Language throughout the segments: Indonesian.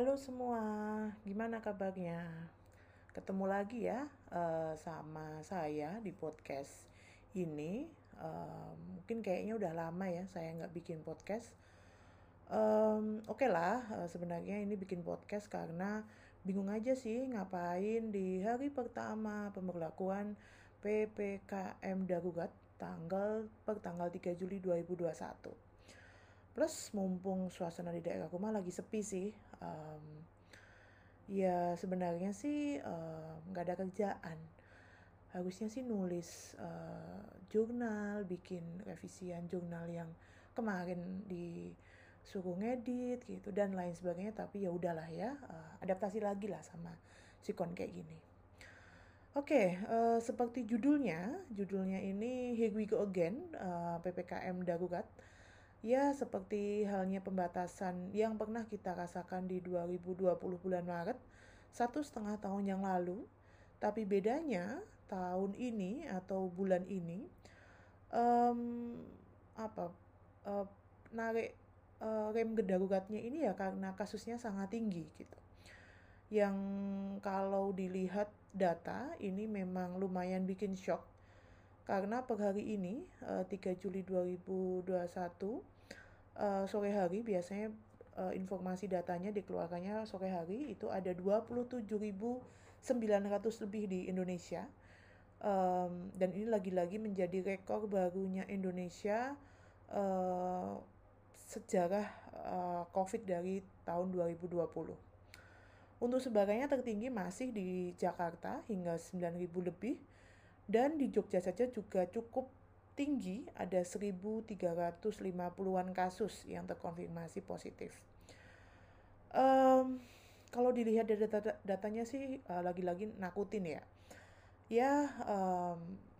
Halo semua, gimana kabarnya? Ketemu lagi ya uh, sama saya di podcast ini. Uh, mungkin kayaknya udah lama ya saya nggak bikin podcast. Um, Oke okay lah, uh, sebenarnya ini bikin podcast karena bingung aja sih ngapain di hari pertama pemberlakuan PPKM darurat tanggal per tanggal 3 Juli 2021 plus mumpung suasana di daerah rumah lagi sepi sih um, ya sebenarnya sih nggak um, ada kerjaan. Harusnya sih nulis uh, jurnal bikin revisian jurnal yang kemarin disuruh ngedit gitu dan lain sebagainya. Tapi ya udahlah ya uh, adaptasi lagi lah sama sikon kayak gini. Oke, okay, uh, seperti judulnya, judulnya ini Here We Go Again, uh, PPKM darurat Ya, seperti halnya pembatasan yang pernah kita rasakan di 2020 bulan Maret, satu setengah tahun yang lalu. Tapi bedanya tahun ini atau bulan ini, um, apa, uh, narik uh, rem daruratnya ini ya karena kasusnya sangat tinggi gitu. Yang kalau dilihat data ini memang lumayan bikin shock karena per hari ini, 3 eh, Juli 2021, uh, sore hari biasanya uh, informasi datanya dikeluarkannya sore hari itu ada 27.900 lebih di Indonesia. Um, dan ini lagi-lagi menjadi rekor barunya Indonesia uh, sejarah uh, COVID dari tahun 2020. Untuk sebarannya tertinggi masih di Jakarta hingga 9.000 lebih dan di Jogja saja juga cukup tinggi, ada 1.350-an kasus yang terkonfirmasi positif. Um, kalau dilihat dari data datanya sih uh, lagi-lagi nakutin ya. Ya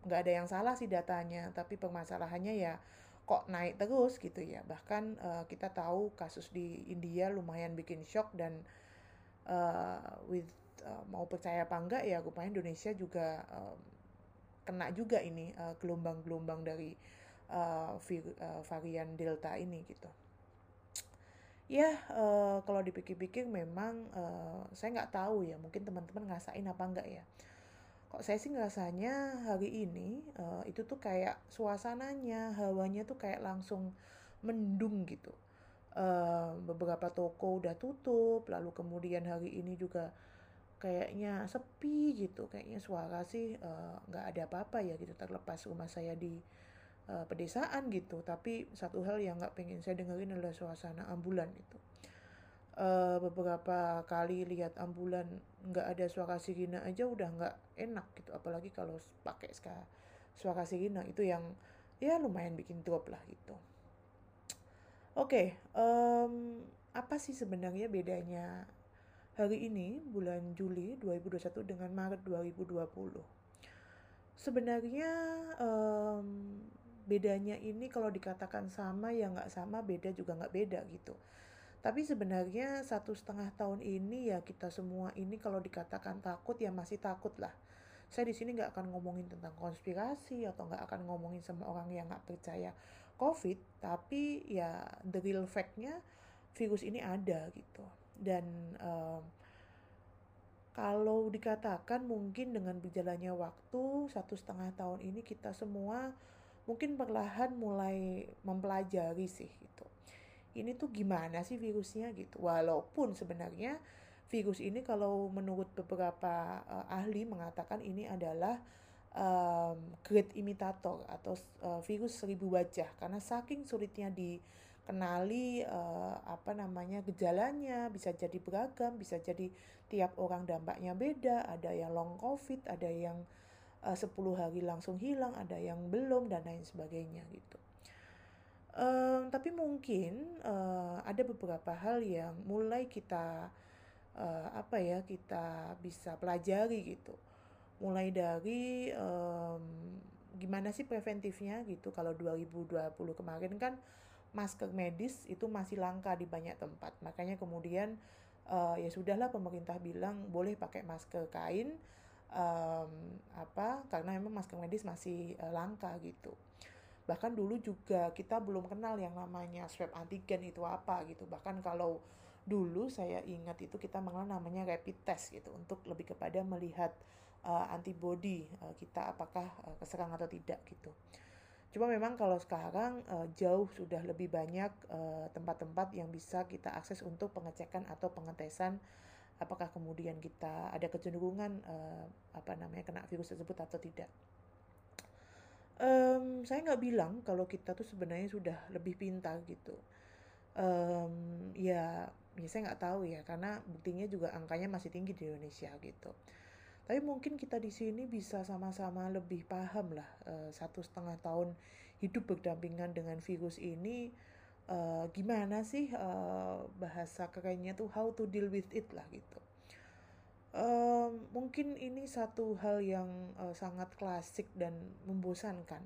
nggak um, ada yang salah sih datanya, tapi permasalahannya ya kok naik terus gitu ya. Bahkan uh, kita tahu kasus di India lumayan bikin shock dan uh, with uh, mau percaya apa enggak ya rupanya Indonesia juga um, kena juga ini uh, gelombang-gelombang dari uh, vir, uh, varian delta ini gitu. Ya uh, kalau dipikir-pikir memang uh, saya nggak tahu ya mungkin teman-teman ngerasain apa enggak ya. Kok saya sih ngerasanya hari ini uh, itu tuh kayak suasananya hawanya tuh kayak langsung mendung gitu. Uh, beberapa toko udah tutup lalu kemudian hari ini juga kayaknya sepi gitu kayaknya suara sih eh, nggak uh, ada apa-apa ya gitu terlepas rumah saya di uh, pedesaan gitu. Tapi satu hal yang nggak pengen saya dengerin adalah suasana ambulan gitu uh, beberapa kali lihat ambulan nggak ada suara sirine aja udah nggak enak gitu. Apalagi kalau pakai suara sirine itu yang ya lumayan bikin drop lah gitu. Oke okay, um, apa sih sebenarnya bedanya hari ini bulan Juli 2021 dengan Maret 2020. Sebenarnya um, bedanya ini kalau dikatakan sama ya nggak sama, beda juga nggak beda gitu. Tapi sebenarnya satu setengah tahun ini ya kita semua ini kalau dikatakan takut ya masih takut lah. Saya di sini nggak akan ngomongin tentang konspirasi atau nggak akan ngomongin sama orang yang nggak percaya COVID, tapi ya the real fact-nya virus ini ada gitu dan um, kalau dikatakan mungkin dengan berjalannya waktu satu setengah tahun ini kita semua mungkin perlahan mulai mempelajari sih gitu. Ini tuh gimana sih virusnya gitu. Walaupun sebenarnya virus ini kalau menurut beberapa uh, ahli mengatakan ini adalah um, great imitator atau uh, virus seribu wajah. Karena saking sulitnya di kenali uh, apa namanya gejalanya bisa jadi beragam bisa jadi tiap orang dampaknya beda. Ada yang long covid ada yang uh, 10 hari langsung hilang ada yang belum dan lain sebagainya gitu. Um, tapi mungkin uh, ada beberapa hal yang mulai kita uh, apa ya kita bisa pelajari gitu. Mulai dari um, gimana sih preventifnya gitu. Kalau 2020 kemarin kan masker medis itu masih langka di banyak tempat. Makanya kemudian uh, ya sudahlah pemerintah bilang boleh pakai masker kain um, apa karena memang masker medis masih uh, langka gitu. Bahkan dulu juga kita belum kenal yang namanya swab antigen itu apa gitu. Bahkan kalau dulu saya ingat itu kita mengenal namanya rapid test gitu untuk lebih kepada melihat uh, antibody uh, kita apakah uh, keserang atau tidak gitu. Cuma memang kalau sekarang uh, jauh sudah lebih banyak tempat-tempat uh, yang bisa kita akses untuk pengecekan atau pengetesan apakah kemudian kita ada kecenderungan uh, apa namanya kena virus tersebut atau tidak. Um, saya nggak bilang kalau kita tuh sebenarnya sudah lebih pintar gitu. Um, ya ya saya nggak tahu ya karena buktinya juga angkanya masih tinggi di Indonesia gitu tapi mungkin kita di sini bisa sama-sama lebih paham lah uh, satu setengah tahun hidup berdampingan dengan virus ini uh, gimana sih uh, bahasa kerennya tuh how to deal with it lah gitu uh, mungkin ini satu hal yang uh, sangat klasik dan membosankan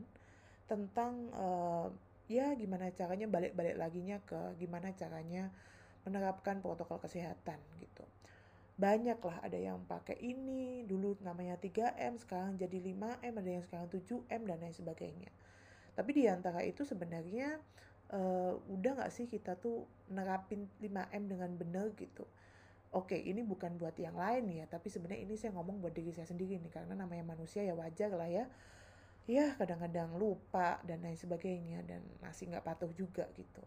tentang uh, ya gimana caranya balik-balik laginya ke gimana caranya menerapkan protokol kesehatan gitu. Banyak lah ada yang pakai ini, dulu namanya 3M, sekarang jadi 5M, ada yang sekarang 7M dan lain sebagainya. Tapi di antara itu sebenarnya uh, udah nggak sih kita tuh nerapin 5M dengan benar gitu. Oke, ini bukan buat yang lain ya, tapi sebenarnya ini saya ngomong buat diri saya sendiri nih, karena namanya manusia ya wajar lah ya. Ya kadang-kadang lupa dan lain sebagainya, dan masih nggak patuh juga gitu.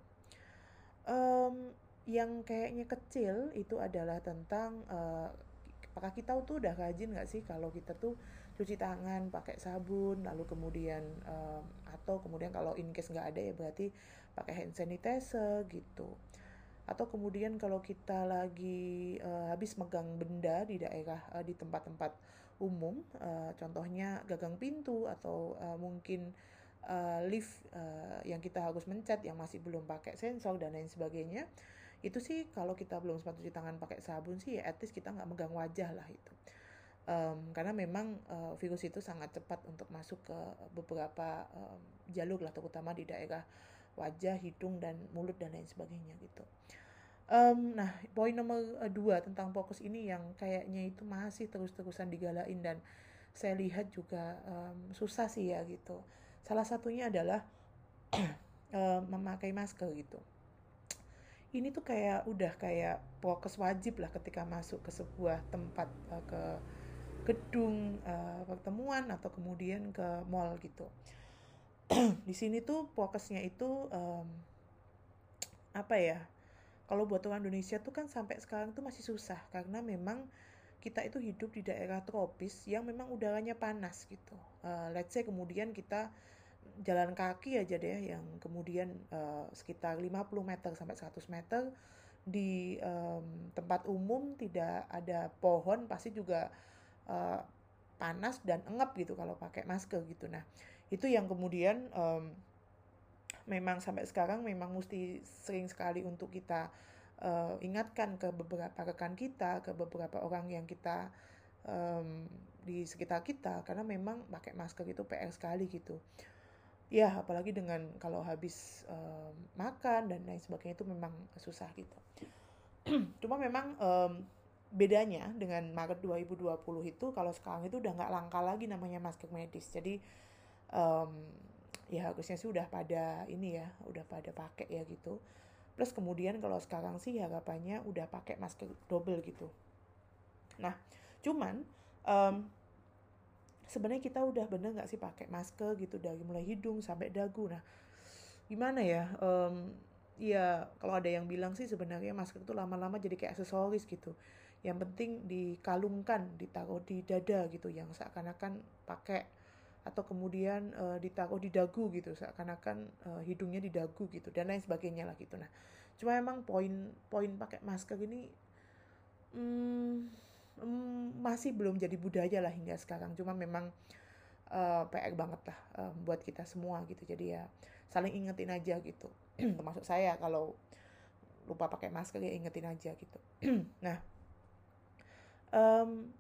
Um, yang kayaknya kecil itu adalah tentang uh, apakah kita tuh udah rajin nggak sih kalau kita tuh cuci tangan pakai sabun lalu kemudian uh, atau kemudian kalau in case nggak ada ya berarti pakai hand sanitizer gitu. Atau kemudian kalau kita lagi uh, habis megang benda di daerah uh, di tempat-tempat umum uh, contohnya gagang pintu atau uh, mungkin uh, lift uh, yang kita harus mencet yang masih belum pakai sensor dan lain sebagainya itu sih kalau kita belum sempat cuci tangan pakai sabun sih ya at least kita nggak megang wajah lah itu. Um, karena memang uh, virus itu sangat cepat untuk masuk ke beberapa um, jalur lah terutama di daerah wajah hidung dan mulut dan lain sebagainya gitu. Um, nah poin nomor uh, dua tentang fokus ini yang kayaknya itu masih terus-terusan digalain dan saya lihat juga um, susah sih ya gitu. Salah satunya adalah uh, memakai masker gitu ini tuh kayak udah kayak fokus wajib lah ketika masuk ke sebuah tempat uh, ke gedung uh, pertemuan atau kemudian ke mall gitu. di sini tuh fokusnya itu um, apa ya? Kalau buat orang Indonesia tuh kan sampai sekarang tuh masih susah karena memang kita itu hidup di daerah tropis yang memang udaranya panas gitu. Uh, let's say kemudian kita jalan kaki aja deh yang kemudian uh, sekitar 50 meter sampai 100 meter di um, tempat umum tidak ada pohon pasti juga uh, panas dan engap gitu kalau pakai masker gitu. Nah, itu yang kemudian um, memang sampai sekarang memang mesti sering sekali untuk kita uh, ingatkan ke beberapa rekan kita, ke beberapa orang yang kita um, di sekitar kita karena memang pakai masker itu PR sekali gitu ya apalagi dengan kalau habis um, makan dan lain sebagainya itu memang susah gitu. Cuma memang um, bedanya dengan Maret 2020 itu kalau sekarang itu udah nggak langka lagi namanya masker medis. Jadi um, ya harusnya sih udah pada ini ya udah pada pakai ya gitu. Plus kemudian kalau sekarang sih harapannya udah pakai masker double gitu. Nah cuman um, sebenarnya kita udah bener nggak sih pakai masker gitu dari mulai hidung sampai dagu? Nah gimana ya um, ya kalau ada yang bilang sih sebenarnya masker itu lama-lama jadi kayak aksesoris gitu. Yang penting dikalungkan ditaruh di dada gitu yang seakan-akan pakai atau kemudian uh, ditaruh di dagu gitu seakan-akan uh, hidungnya di dagu gitu dan lain sebagainya lah gitu. Nah cuma emang poin poin pakai masker ini hmm, um, masih belum jadi budaya lah hingga sekarang. Cuma memang uh, eh, PR banget lah um, buat kita semua gitu. Jadi ya saling ingetin aja gitu. Termasuk saya kalau lupa pakai masker ya ingetin aja gitu. Nah um,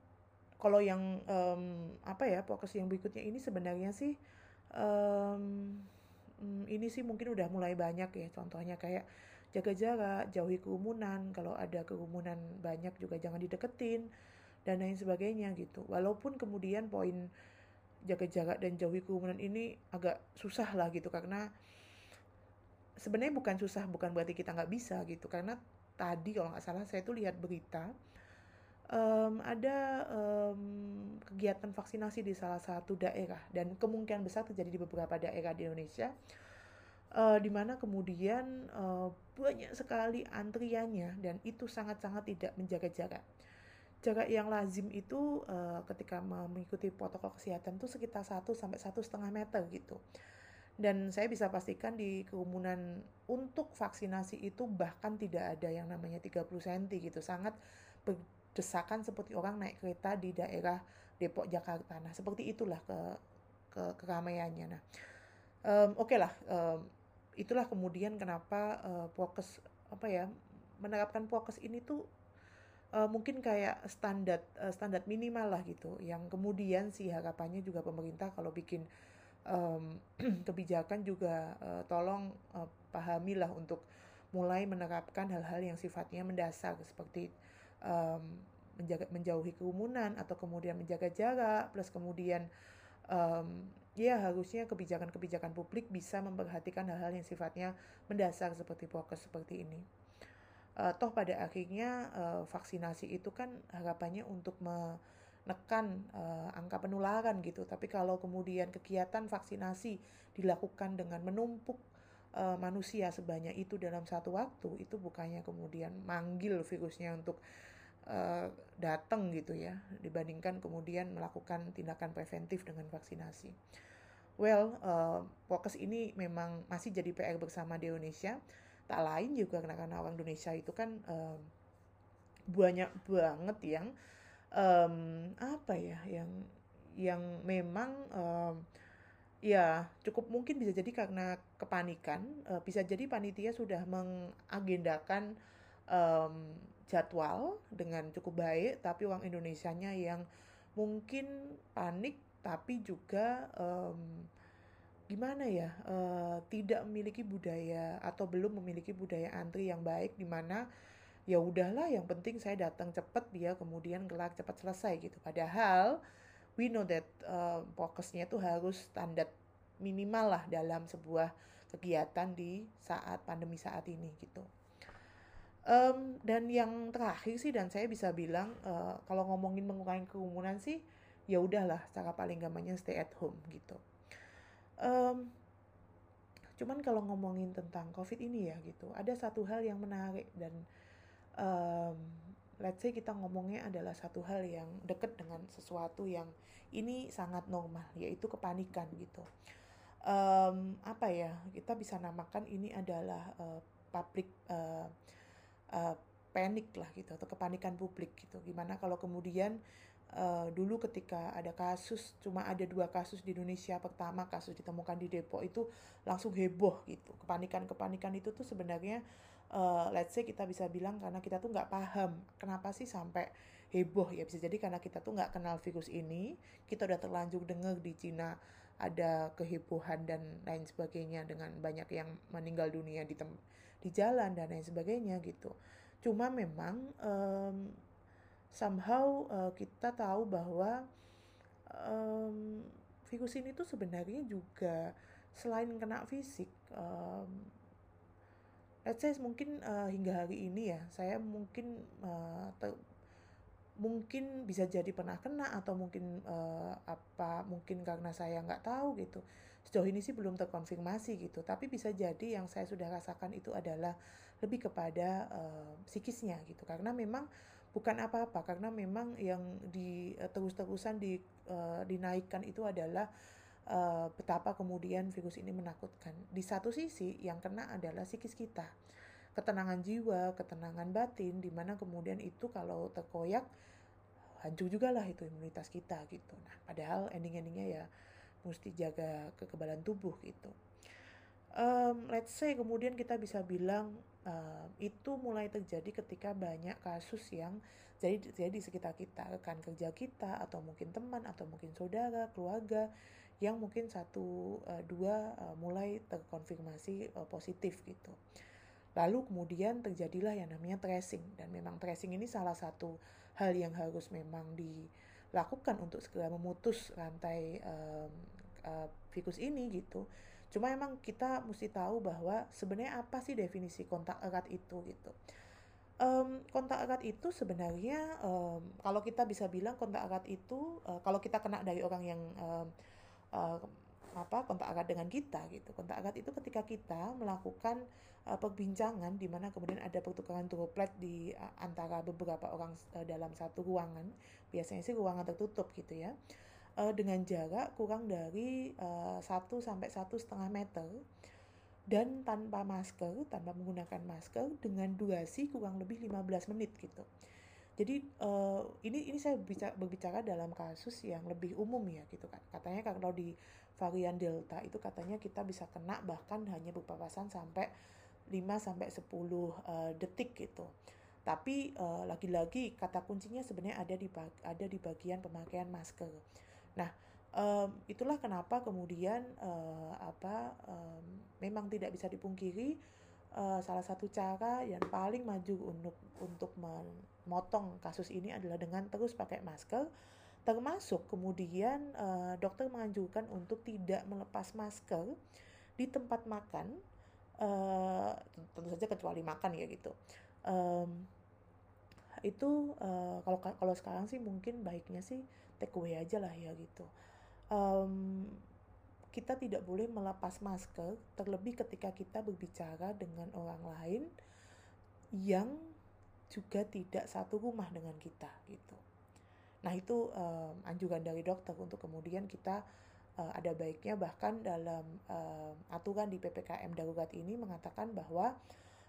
kalau yang um, apa ya fokus yang berikutnya ini sebenarnya sih um, ini sih mungkin udah mulai banyak ya. Contohnya kayak jaga jarak, jauhi kerumunan, kalau ada kerumunan banyak juga jangan dideketin dan lain sebagainya gitu. Walaupun kemudian poin jaga jarak dan jauhi kerumunan ini agak susah lah gitu karena sebenarnya bukan susah bukan berarti kita nggak bisa gitu. Karena tadi kalau nggak salah saya tuh lihat berita um, ada um, kegiatan vaksinasi di salah satu daerah. Dan kemungkinan besar terjadi di beberapa daerah di Indonesia uh, di mana kemudian uh, banyak sekali antriannya dan itu sangat-sangat tidak menjaga jarak. Jarak yang lazim itu uh, ketika mengikuti protokol kesehatan itu sekitar 1 sampai satu setengah meter gitu. Dan saya bisa pastikan di kerumunan untuk vaksinasi itu bahkan tidak ada yang namanya 30 cm gitu. Sangat berdesakan seperti orang naik kereta di daerah Depok Jakarta. Nah, seperti itulah ke, ke keramaiannya. Nah, um, oke okay lah, um, itulah kemudian kenapa uh, prokes apa ya menerapkan prokes ini tuh uh, mungkin kayak standar uh, standar minimal lah gitu. Yang kemudian sih harapannya juga pemerintah kalau bikin um, kebijakan juga uh, tolong uh, pahamilah untuk mulai menerapkan hal-hal yang sifatnya mendasar seperti um, menjaga menjauhi kerumunan atau kemudian menjaga jarak plus kemudian um, ya harusnya kebijakan-kebijakan publik bisa memperhatikan hal-hal yang sifatnya mendasar seperti prokes seperti ini. Uh, toh pada akhirnya uh, vaksinasi itu kan harapannya untuk me menekan uh, angka penularan gitu. Tapi kalau kemudian kegiatan vaksinasi dilakukan dengan menumpuk manusia sebanyak itu dalam satu waktu, itu bukannya kemudian manggil virusnya untuk uh, datang gitu ya, dibandingkan kemudian melakukan tindakan preventif dengan vaksinasi. Well, uh, ini memang masih jadi PR bersama di Indonesia. Tak lain juga karena orang Indonesia itu kan uh, banyak banget yang um, apa ya yang yang memang um, ya cukup mungkin bisa jadi karena kepanikan uh, bisa jadi panitia sudah mengagendakan um, jadwal dengan cukup baik tapi uang Indonesianya yang mungkin panik tapi juga um, gimana ya uh, tidak memiliki budaya atau belum memiliki budaya antri yang baik di mana ya udahlah yang penting saya datang cepat dia kemudian kelar cepat selesai gitu. Padahal we know that uh, fokusnya itu harus standar minimal lah dalam sebuah kegiatan di saat pandemi saat ini gitu um, dan yang terakhir sih dan saya bisa bilang uh, kalau ngomongin mengurangi kerumunan sih ya udahlah cara paling gampangnya stay at home gitu. Um, cuman kalau ngomongin tentang covid ini ya gitu ada satu hal yang menarik dan um, let's say kita ngomongnya adalah satu hal yang dekat dengan sesuatu yang ini sangat normal yaitu kepanikan gitu. Um, apa ya kita bisa namakan ini adalah uh, public uh, uh, panic lah gitu atau kepanikan publik gitu. Gimana kalau kemudian uh, dulu ketika ada kasus cuma ada dua kasus di Indonesia pertama kasus ditemukan di Depok itu langsung heboh gitu. Kepanikan kepanikan itu tuh sebenarnya uh, let's say kita bisa bilang karena kita tuh nggak paham kenapa sih sampai heboh ya. Bisa jadi karena kita tuh nggak kenal virus ini kita udah terlanjur dengar di Cina ada kehebohan dan lain sebagainya dengan banyak yang meninggal dunia di di jalan dan lain sebagainya gitu. Cuma memang um, somehow uh, kita tahu bahwa um, virus ini tuh sebenarnya juga selain kena fisik um, let's mungkin uh, hingga hari ini ya saya mungkin uh, mungkin bisa jadi pernah kena atau mungkin uh, apa mungkin karena saya nggak tahu gitu sejauh ini sih belum terkonfirmasi gitu tapi bisa jadi yang saya sudah rasakan itu adalah lebih kepada uh, psikisnya gitu karena memang bukan apa-apa karena memang yang di uh, terus-terusan di uh, dinaikkan itu adalah uh, betapa kemudian virus ini menakutkan. Di satu sisi yang kena adalah psikis kita. Ketenangan jiwa, ketenangan batin di mana kemudian itu kalau terkoyak hancur juga lah itu imunitas kita gitu. Nah, padahal ending-endingnya ya mesti jaga kekebalan tubuh gitu. Um, let's say kemudian kita bisa bilang um, itu mulai terjadi ketika banyak kasus yang jadi jadi di sekitar kita rekan kerja kita atau mungkin teman atau mungkin saudara keluarga yang mungkin satu uh, dua uh, mulai terkonfirmasi uh, positif gitu. Lalu kemudian terjadilah yang namanya tracing dan memang tracing ini salah satu hal yang harus memang dilakukan untuk segera memutus rantai um, uh, virus ini gitu. Cuma emang kita mesti tahu bahwa sebenarnya apa sih definisi kontak erat itu gitu. um, kontak erat itu sebenarnya um, kalau kita bisa bilang kontak erat itu uh, kalau kita kena dari orang yang um, apa kontak erat dengan kita gitu kontak erat itu ketika kita melakukan uh, perbincangan di mana kemudian ada pertukaran droplet di uh, antara beberapa orang uh, dalam satu ruangan biasanya sih ruangan tertutup gitu ya uh, dengan jarak kurang dari satu sampai satu setengah meter dan tanpa masker, tanpa menggunakan masker dengan durasi kurang lebih 15 menit gitu. Jadi uh, ini ini saya berbicara, berbicara dalam kasus yang lebih umum ya gitu kan. Katanya kalau di varian Delta itu katanya kita bisa kena bahkan hanya berpapasan sampai 5 sampai 10 uh, detik gitu. Tapi uh, lagi-lagi kata kuncinya sebenarnya ada di ada di bagian pemakaian masker. Nah, um, itulah kenapa kemudian uh, apa um, memang tidak bisa dipungkiri uh, salah satu cara yang paling maju untuk untuk memotong kasus ini adalah dengan terus pakai masker termasuk kemudian uh, dokter menganjurkan untuk tidak melepas masker di tempat makan uh, tentu saja kecuali makan ya gitu um, itu uh, kalau kalau sekarang sih mungkin baiknya sih take away aja lah ya gitu um, kita tidak boleh melepas masker terlebih ketika kita berbicara dengan orang lain yang juga tidak satu rumah dengan kita gitu. Nah itu um, anjuran dari dokter untuk kemudian kita uh, ada baiknya bahkan dalam um, aturan di ppkm darurat ini mengatakan bahwa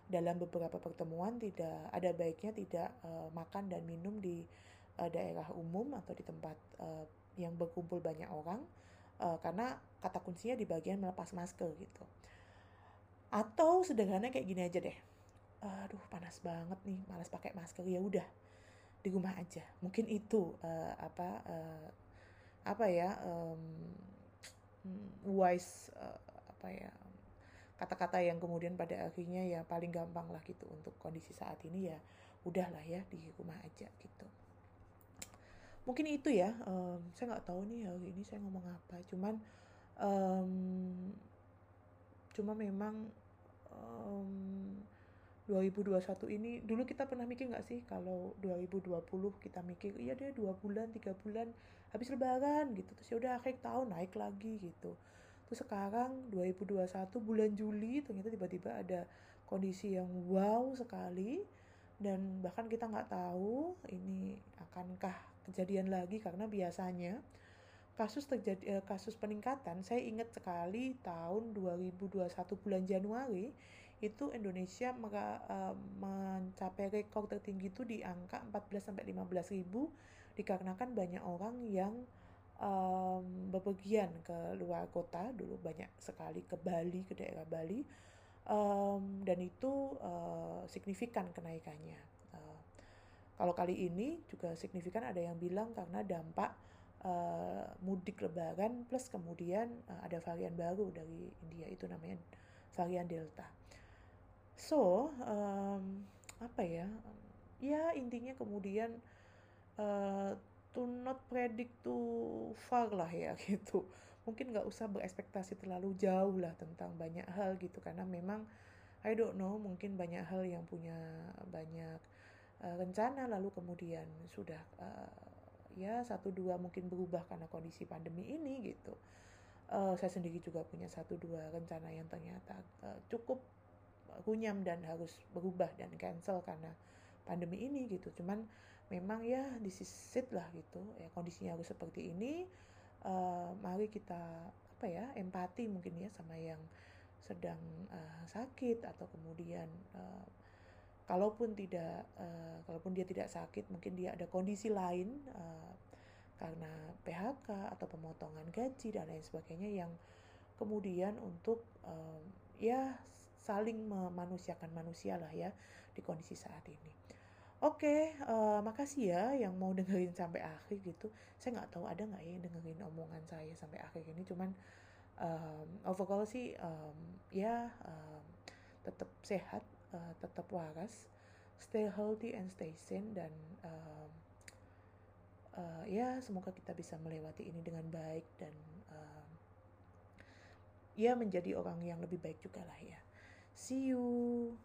dalam beberapa pertemuan tidak ada baiknya tidak uh, makan dan minum di uh, daerah umum atau di tempat uh, yang berkumpul banyak orang uh, karena kata kuncinya di bagian melepas masker gitu. Atau sederhana kayak gini aja deh. Aduh panas banget nih, malas pakai masker ya udah di rumah aja. Mungkin itu uh, apa uh, apa ya um, wise uh, apa ya kata-kata yang kemudian pada akhirnya ya paling gampang lah gitu untuk kondisi saat ini ya udahlah ya di rumah aja gitu mungkin itu ya um, saya nggak tahu nih hari ini saya ngomong apa cuman um, cuma memang um, 2021 ini dulu kita pernah mikir nggak sih kalau 2020 kita mikir iya deh dua bulan tiga bulan habis lebaran gitu. Terus ya udah akhir tahun naik lagi gitu. Terus sekarang 2021 bulan Juli ternyata tiba-tiba ada kondisi yang wow sekali. Dan bahkan kita nggak tahu ini akankah kejadian lagi karena biasanya kasus terjadi eh, kasus peningkatan saya ingat sekali tahun 2021 bulan Januari itu Indonesia maka, uh, mencapai rekor tertinggi itu di angka 14 sampai 15 ribu dikarenakan banyak orang yang um, bepergian ke luar kota dulu banyak sekali ke Bali ke daerah Bali um, dan itu uh, signifikan kenaikannya kalau kali ini juga signifikan ada yang bilang karena dampak uh, mudik lebaran plus kemudian uh, ada varian baru dari India itu namanya varian Delta. So, um, apa ya? Ya intinya kemudian uh, to not predict too far lah ya gitu. Mungkin nggak usah berekspektasi terlalu jauh lah tentang banyak hal gitu karena memang I don't know mungkin banyak hal yang punya banyak uh, rencana lalu kemudian sudah uh, ya satu dua mungkin berubah karena kondisi pandemi ini gitu uh, saya sendiri juga punya satu dua rencana yang ternyata uh, cukup runyam dan harus berubah dan cancel karena pandemi ini gitu. Cuman memang ya disisit lah gitu. Ya kondisinya harus seperti ini. Uh, mari kita apa ya empati mungkin ya sama yang sedang uh, sakit atau kemudian uh, kalaupun tidak uh, kalaupun dia tidak sakit mungkin dia ada kondisi lain uh, karena PHK atau pemotongan gaji dan lain sebagainya yang kemudian untuk uh, ya saling memanusiakan manusia lah ya di kondisi saat ini. Oke, okay, uh, makasih ya yang mau dengerin sampai akhir gitu. Saya nggak tahu ada nggak ya dengerin omongan saya sampai akhir ini. Cuman um, overall sih um, ya um, tetap sehat uh, tetap waras, stay healthy and stay sane dan uh, uh, ya semoga kita bisa melewati ini dengan baik dan uh, ya menjadi orang yang lebih baik juga lah ya. See you.